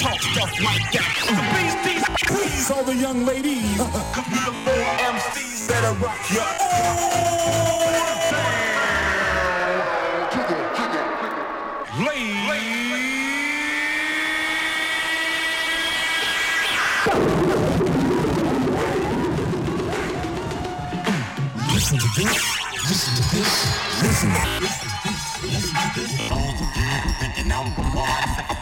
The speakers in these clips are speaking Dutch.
talk stuff like that. The please, please, please, all the young ladies, cause we the four MCs that'll rock your. Oh, ladies. Listen to this, listen to this, listen to this, listen to this. All the people thinking I'm the one.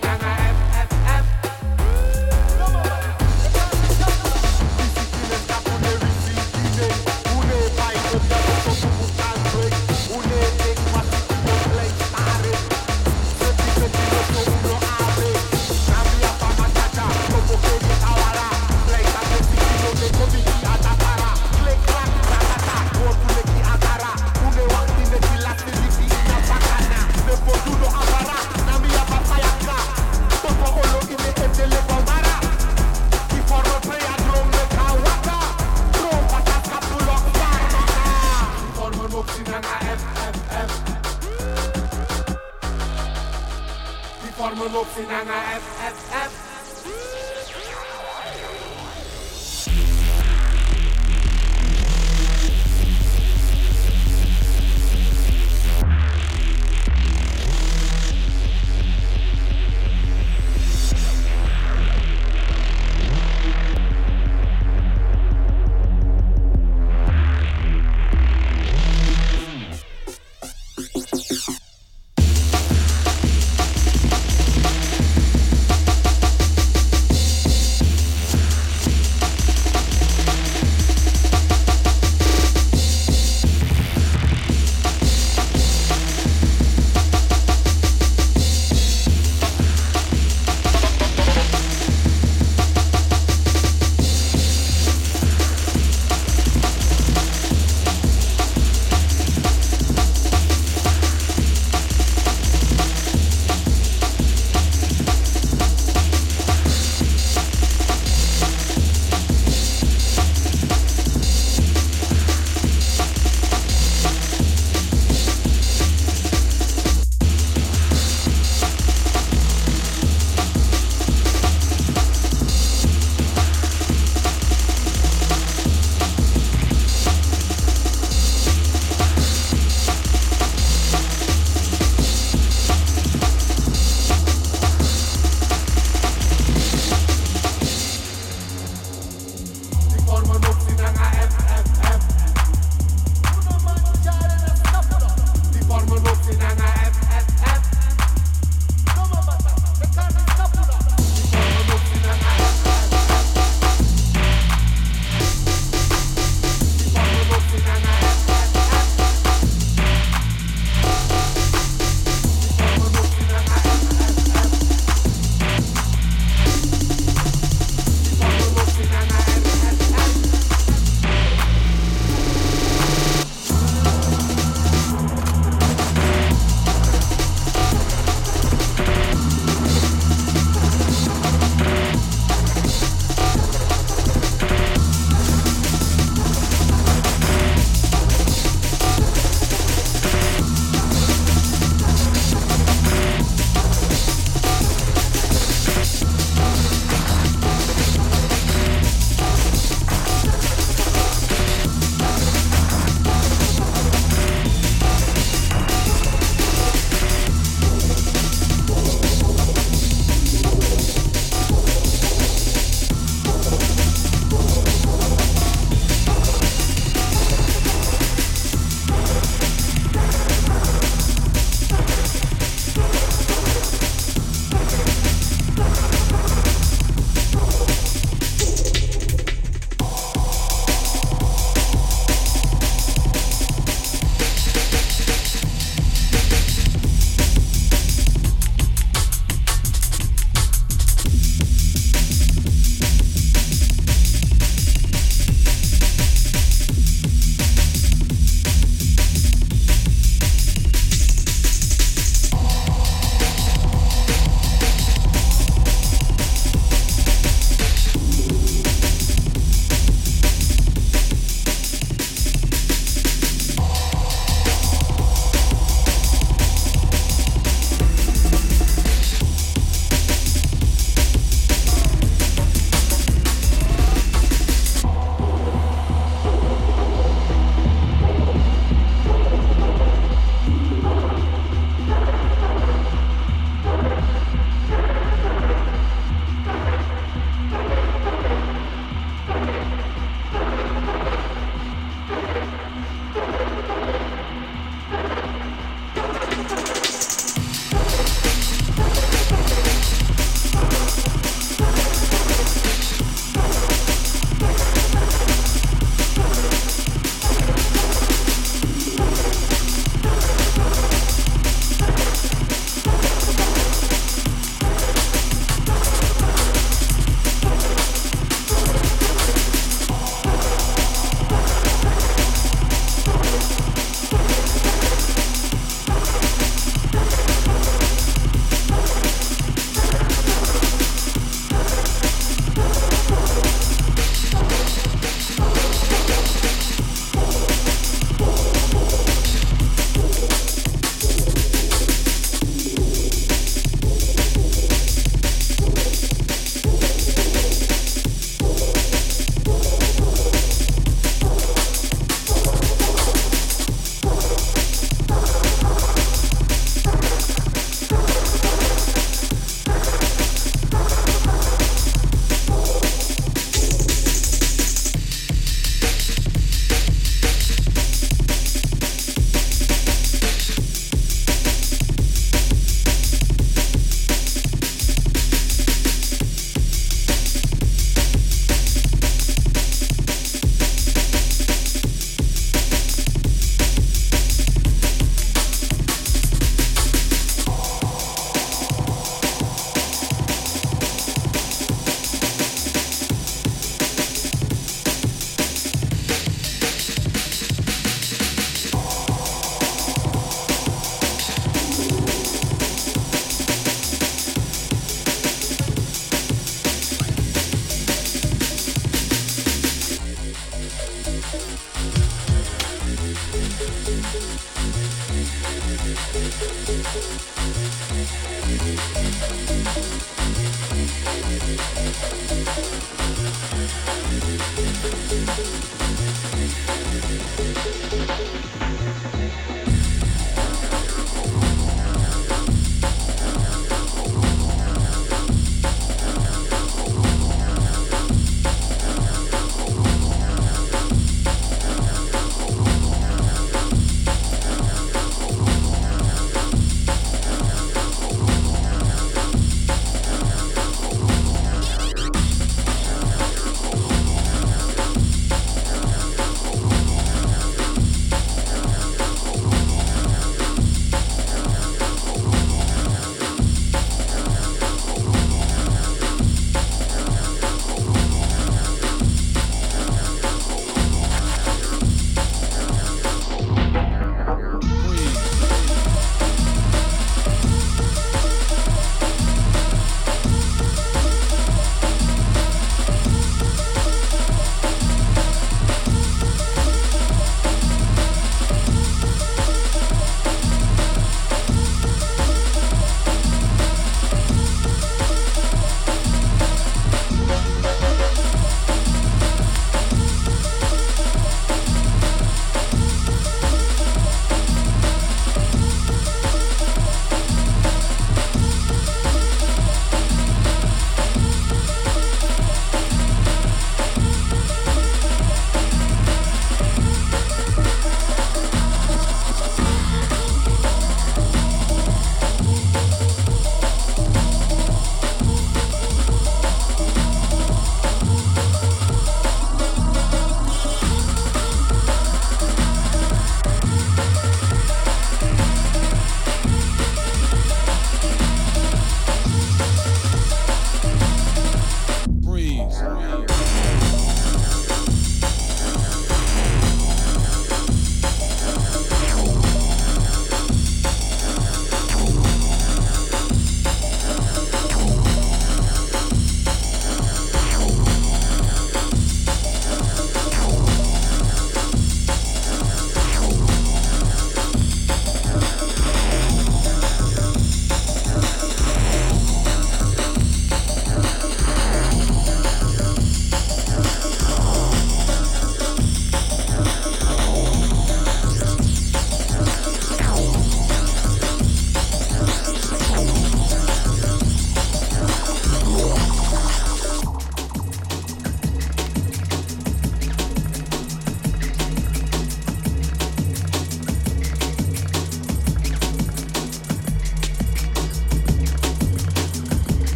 African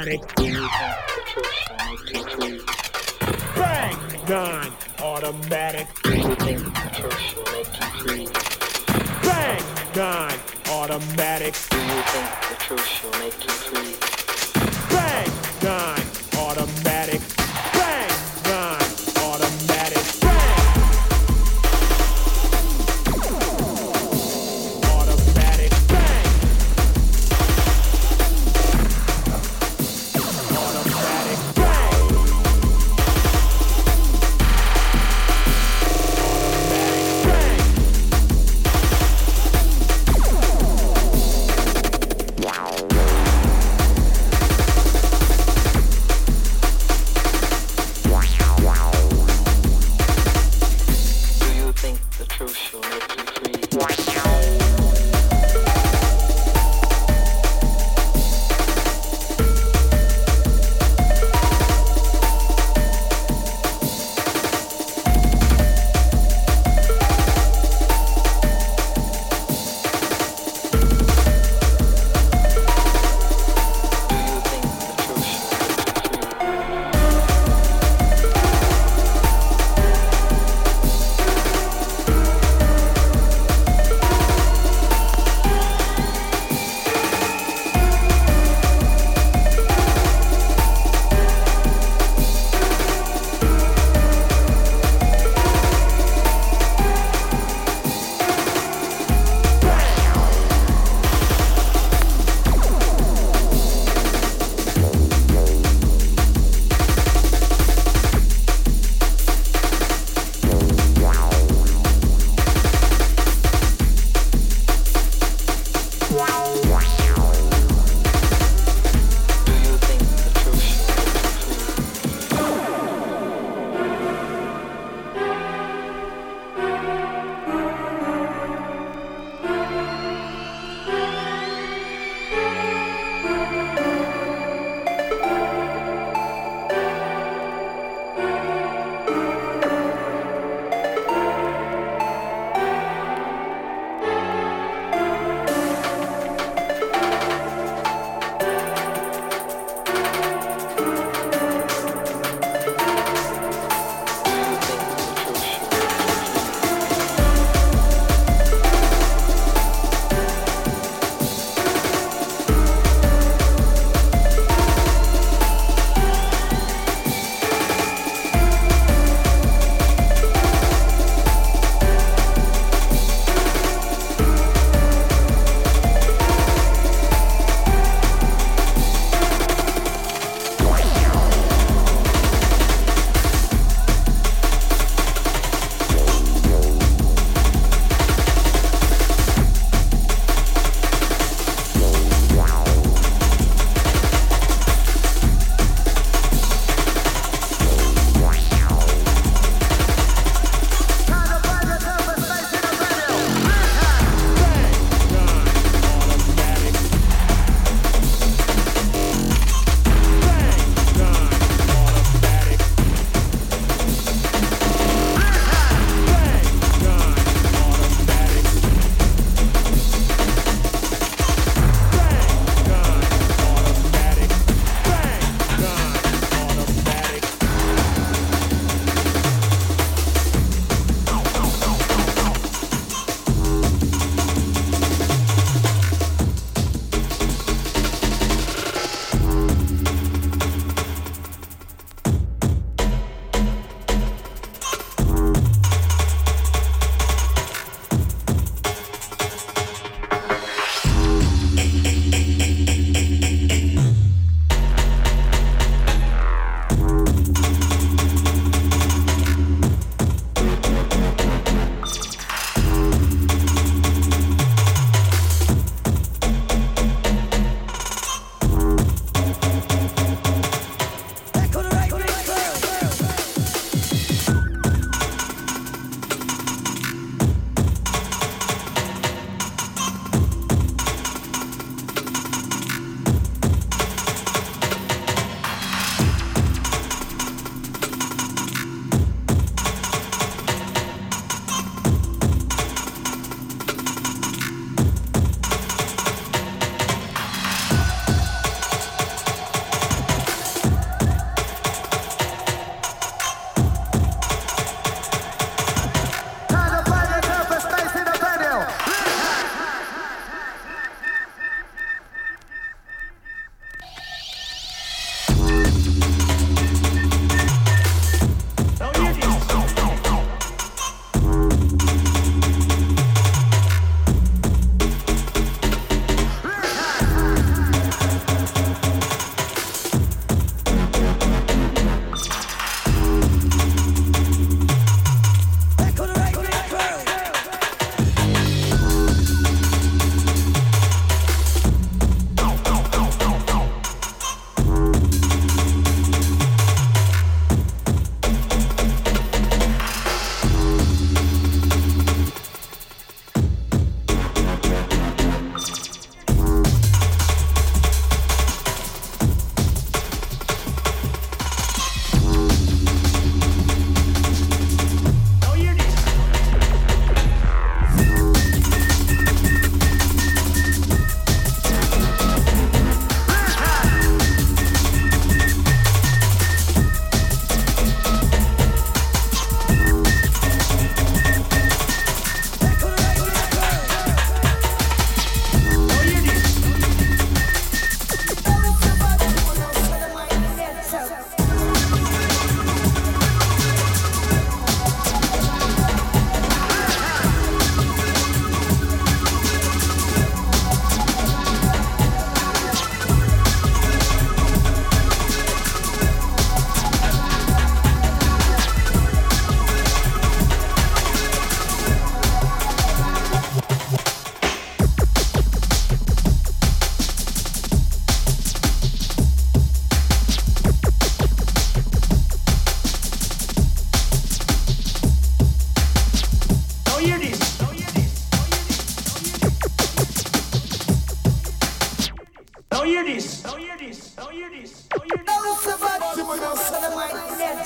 about it.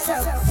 so.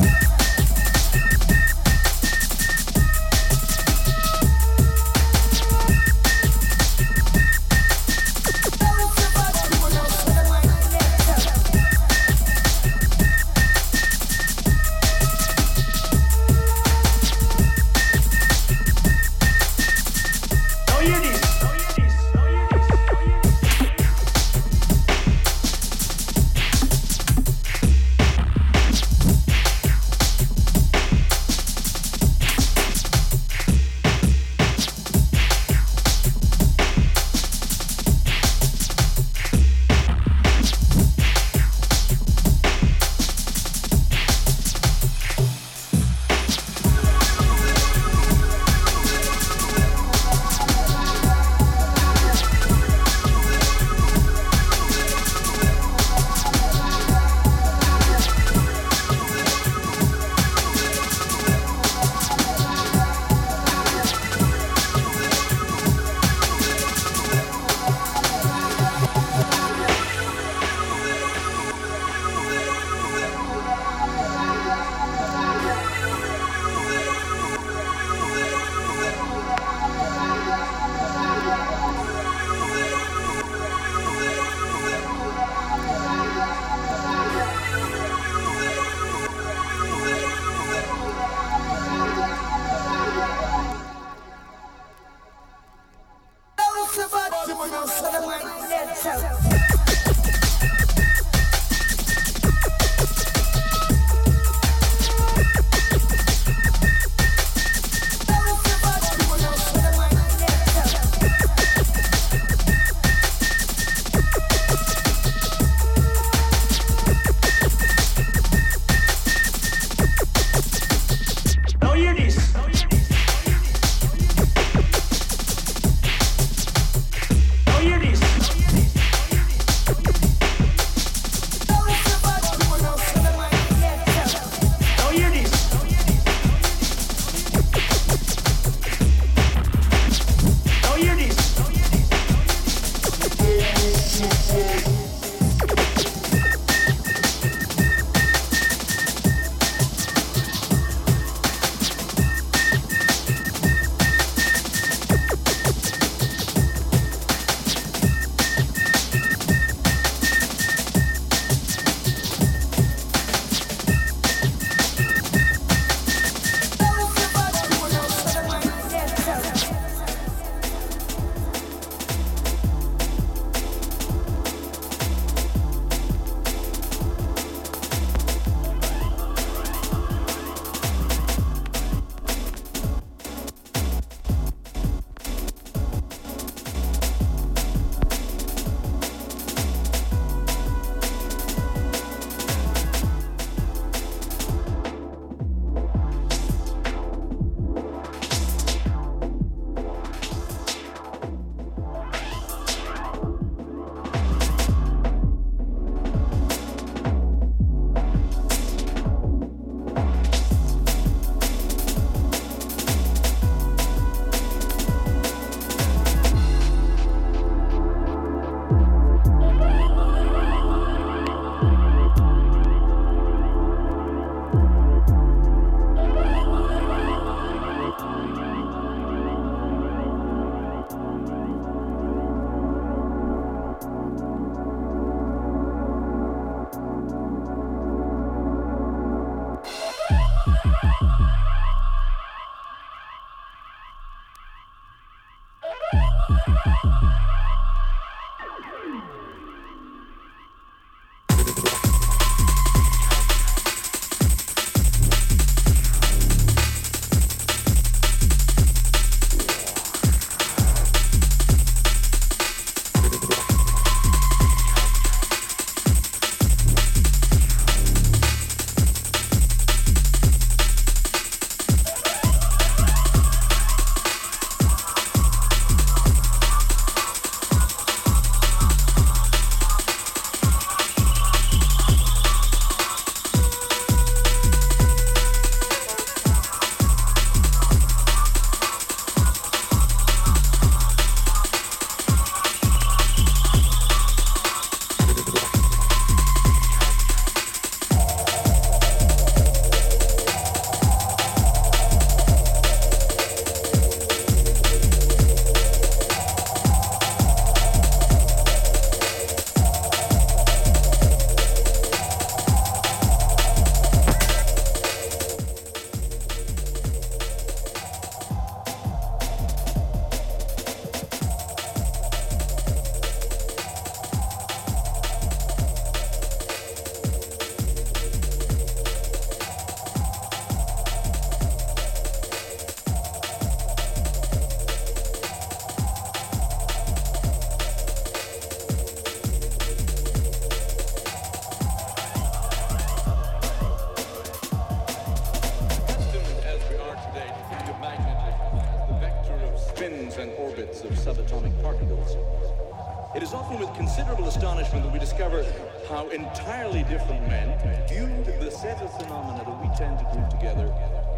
Considerable astonishment that we discover how entirely different men viewed the set of phenomena that we tend to group together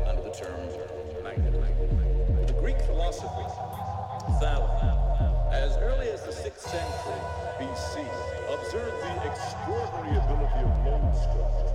under the term magnet. The Greek philosopher Thales, as early as the 6th century BC, observed the extraordinary ability of lodestone return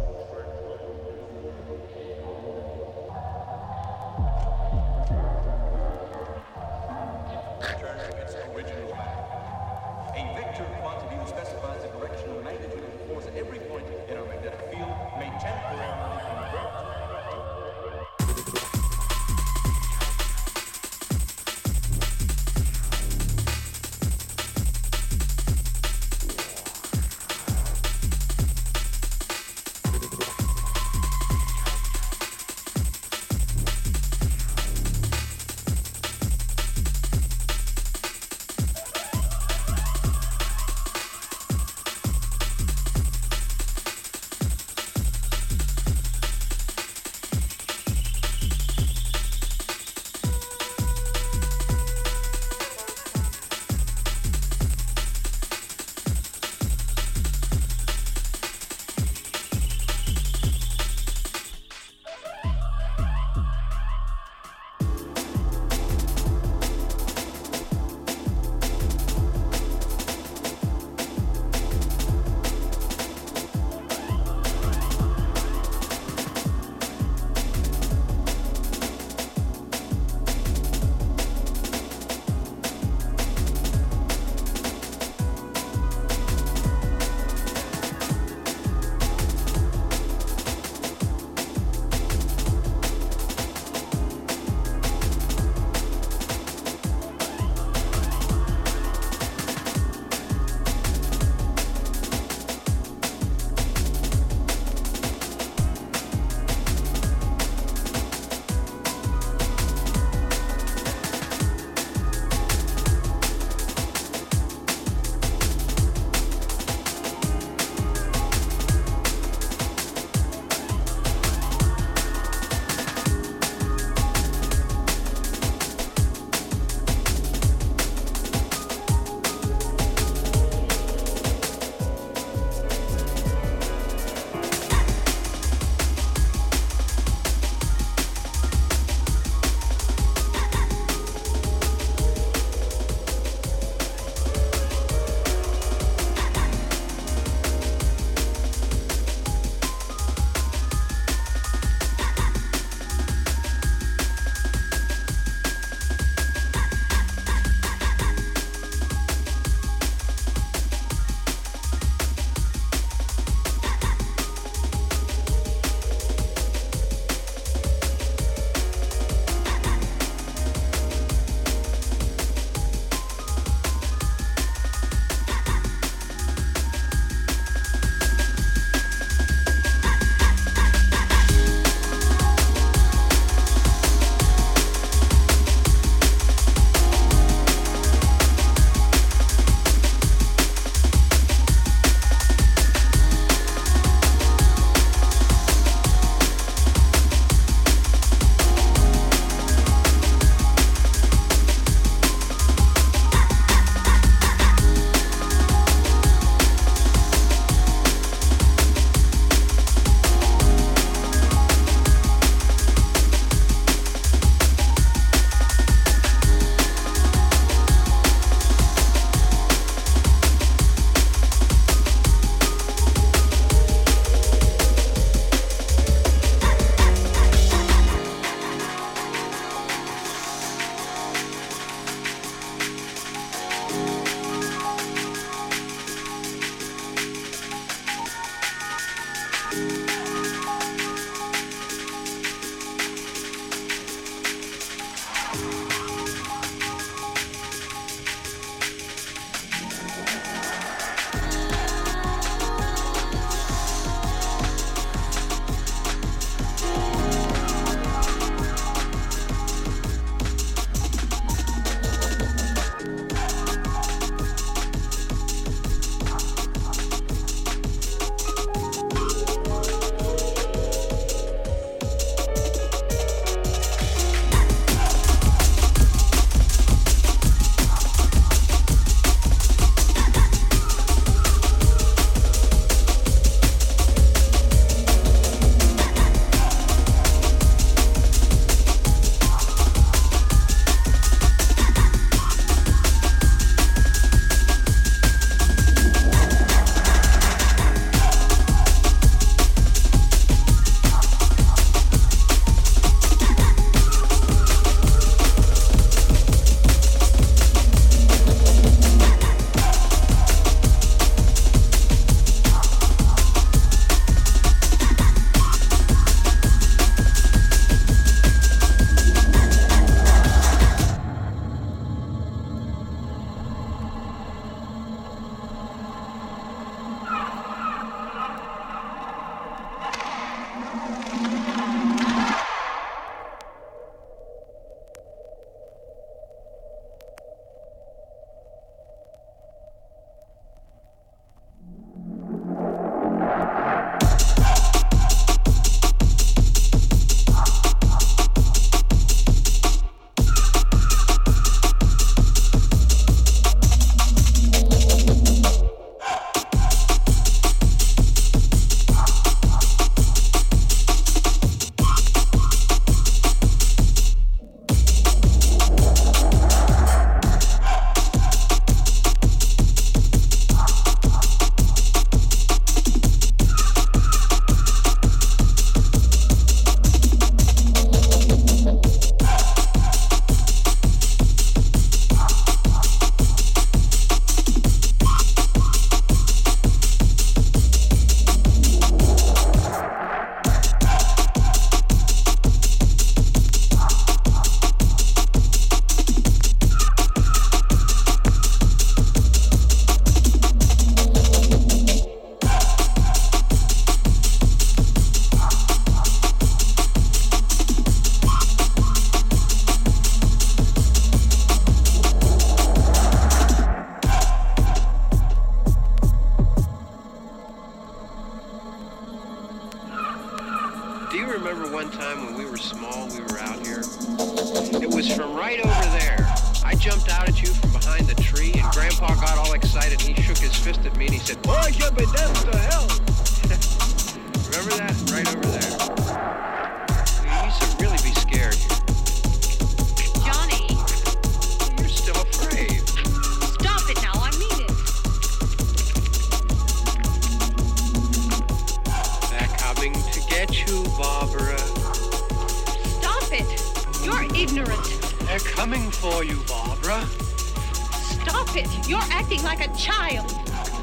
it. You're acting like a child.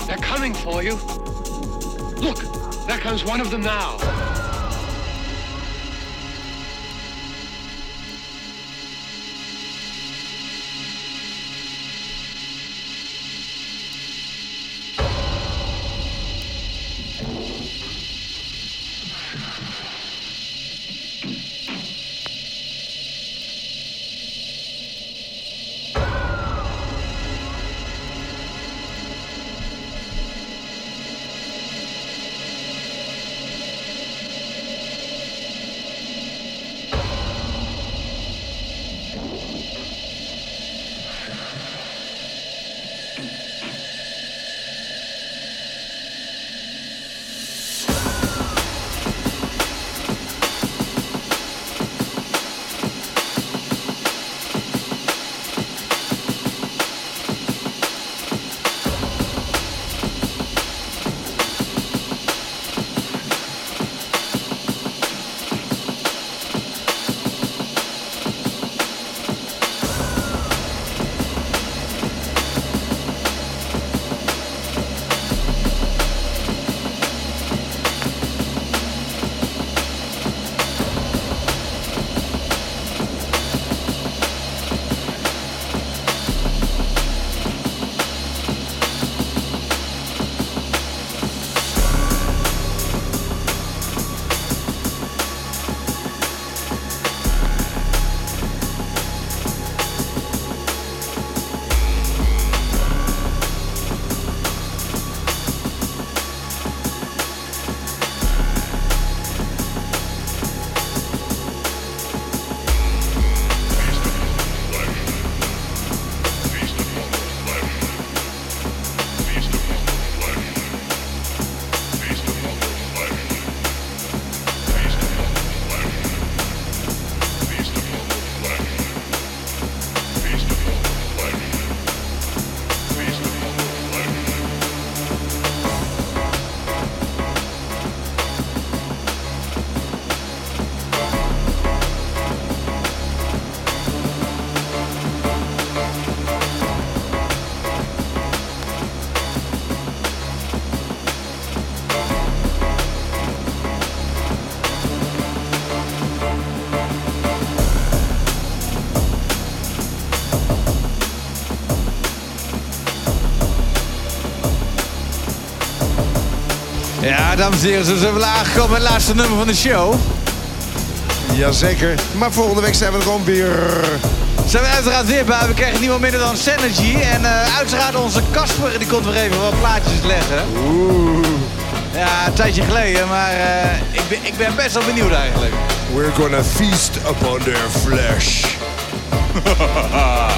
They're coming for you. Look, there comes one of them now. Dames en heren, zo zijn we aangekomen bij het laatste nummer van de show. Jazeker. Maar volgende week zijn we er gewoon weer. Zijn we uiteraard weer bij. We krijgen niemand minder dan Synergy. En eh, uiteraard onze Casper, die komt weer even wat plaatjes leggen. Oeh. Ja, een tijdje geleden, maar eh, ik, ben, ik ben best wel benieuwd eigenlijk. We're gonna feast upon their flesh.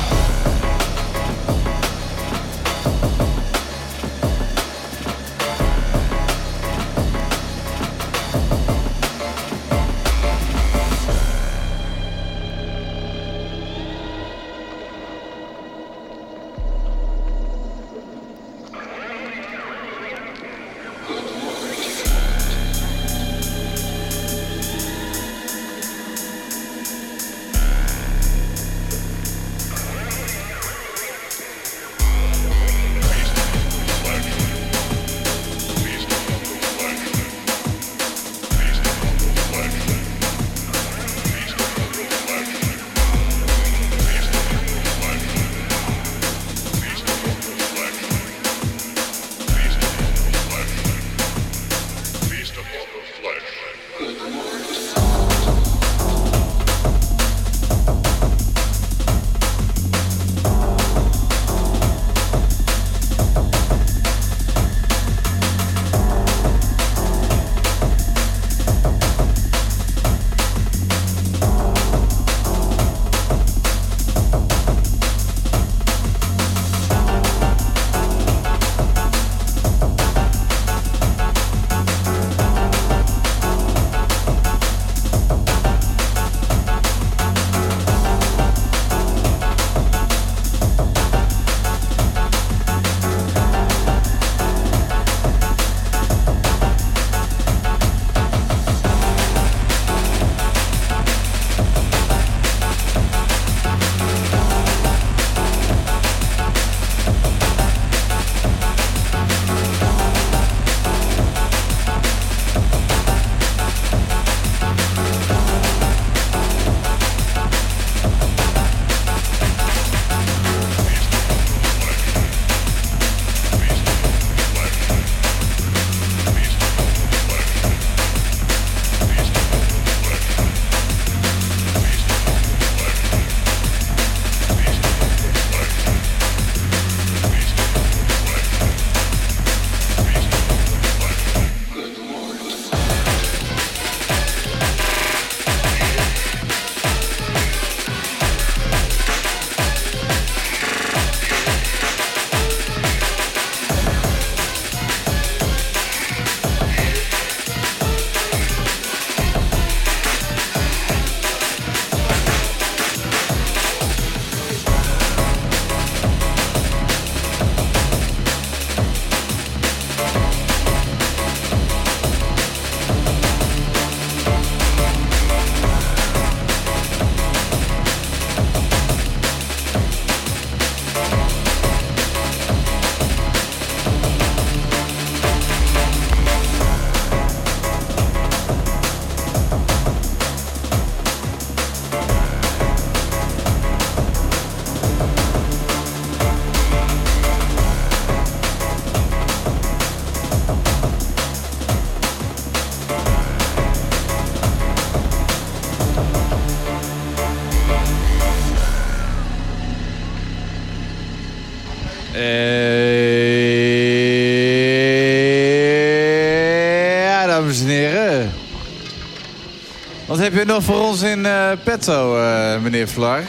nog voor ons in eh, petto, eh, meneer Vlar?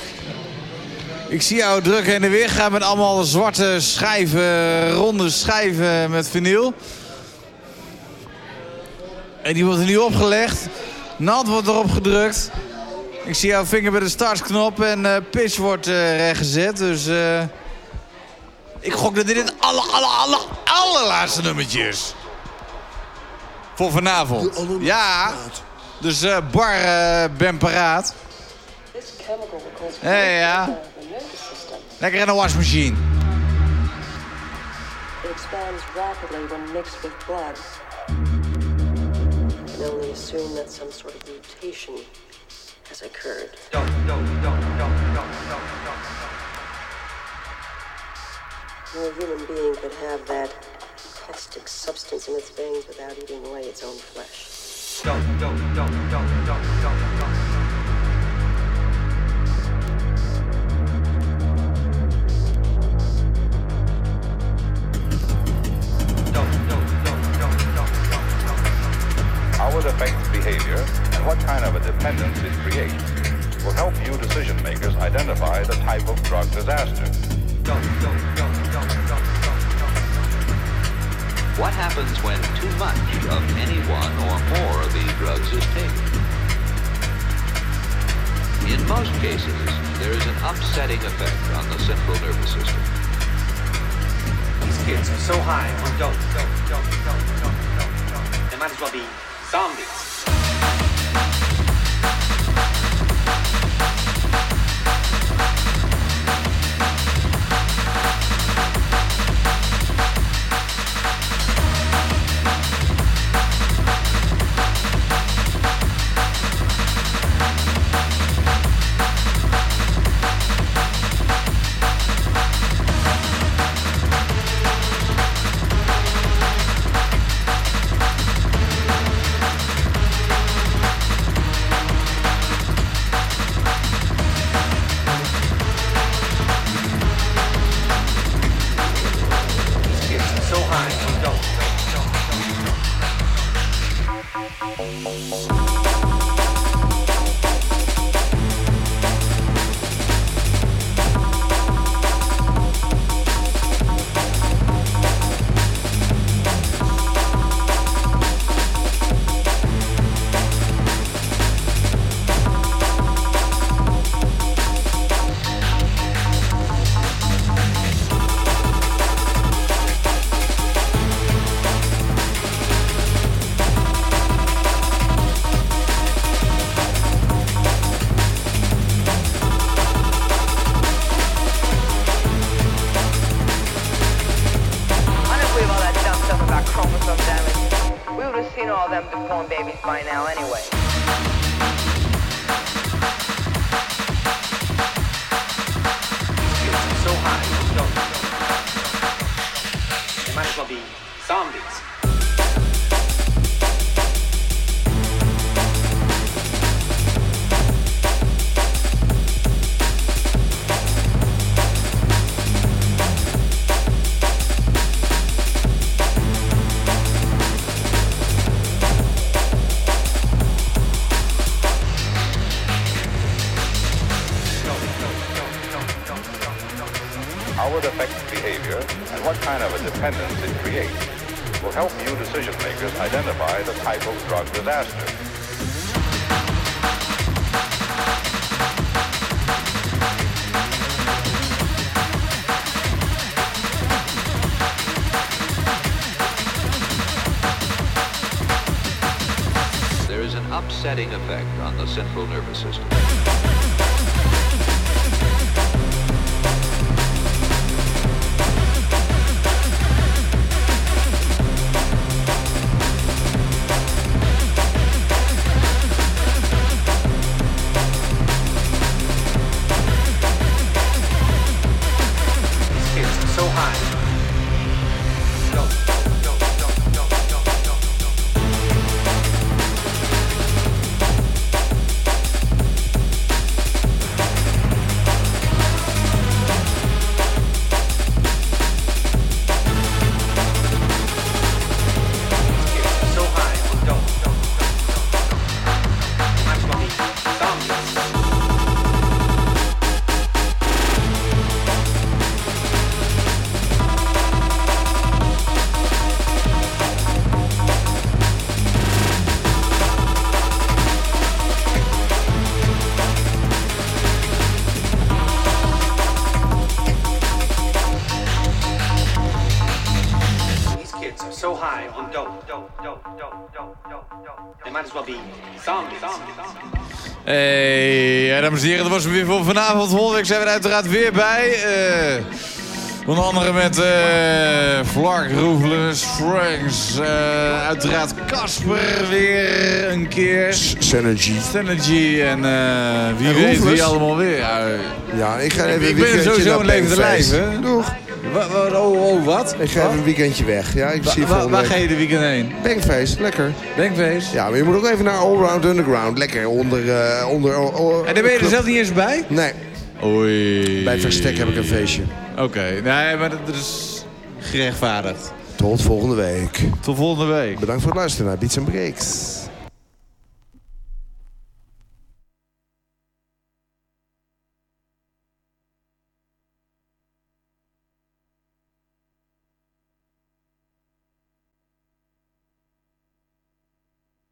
Ik zie jou druk heen en weer gaan met allemaal zwarte schijven, ronde schijven met vinyl. En die wordt er nu opgelegd. Nat wordt erop gedrukt. Ik zie jouw vinger bij de startknop en eh, pitch wordt rechtgezet. Dus ik gok dat dit het aller, aller, aller, allerlaatste nummertje is. Voor vanavond. Ja, dus eh, Bar, eh, ben paraat. Hé, ja. Lekker in de wasmachine. It expands rapidly when mixed with blood. And only assume that some sort of mutation has occurred. No human being could have that caustic substance in its veins without eating away its own flesh. 叫叫叫叫叫叫叫叫叫 it affects behavior, and what kind of a dependence it creates will help you decision makers identify the type of drug disaster. There is an upsetting effect on the central nervous system. Vanavond. Volgende week zijn we er uiteraard weer bij. eh onder andere met eh Flark, Roefless, Franks, eh, uiteraard Casper weer een keer. Synergy. Synergy en eh, wie En weet wie allemaal weer. Ja, Ja, ik ga even ik ben sowieso een levende lijf, hè? Doeg. Oh, oh, wat? Ik ga even een weekendje weg. Ja, ik zie je volgende waar week. ga je de weekend heen? Bankfeest, lekker. Bankfeest? Ja, maar je moet ook even naar Allround Underground. Lekker onder... eh onder En daar ben je er zelf niet eens bij? Nee. Oei. Bij Verstek heb ik een feestje. Oké, nee, maar dat dat is gerechtvaardigd. Tot volgende week. Tot volgende week. Bedankt voor het luisteren naar Beats Breaks.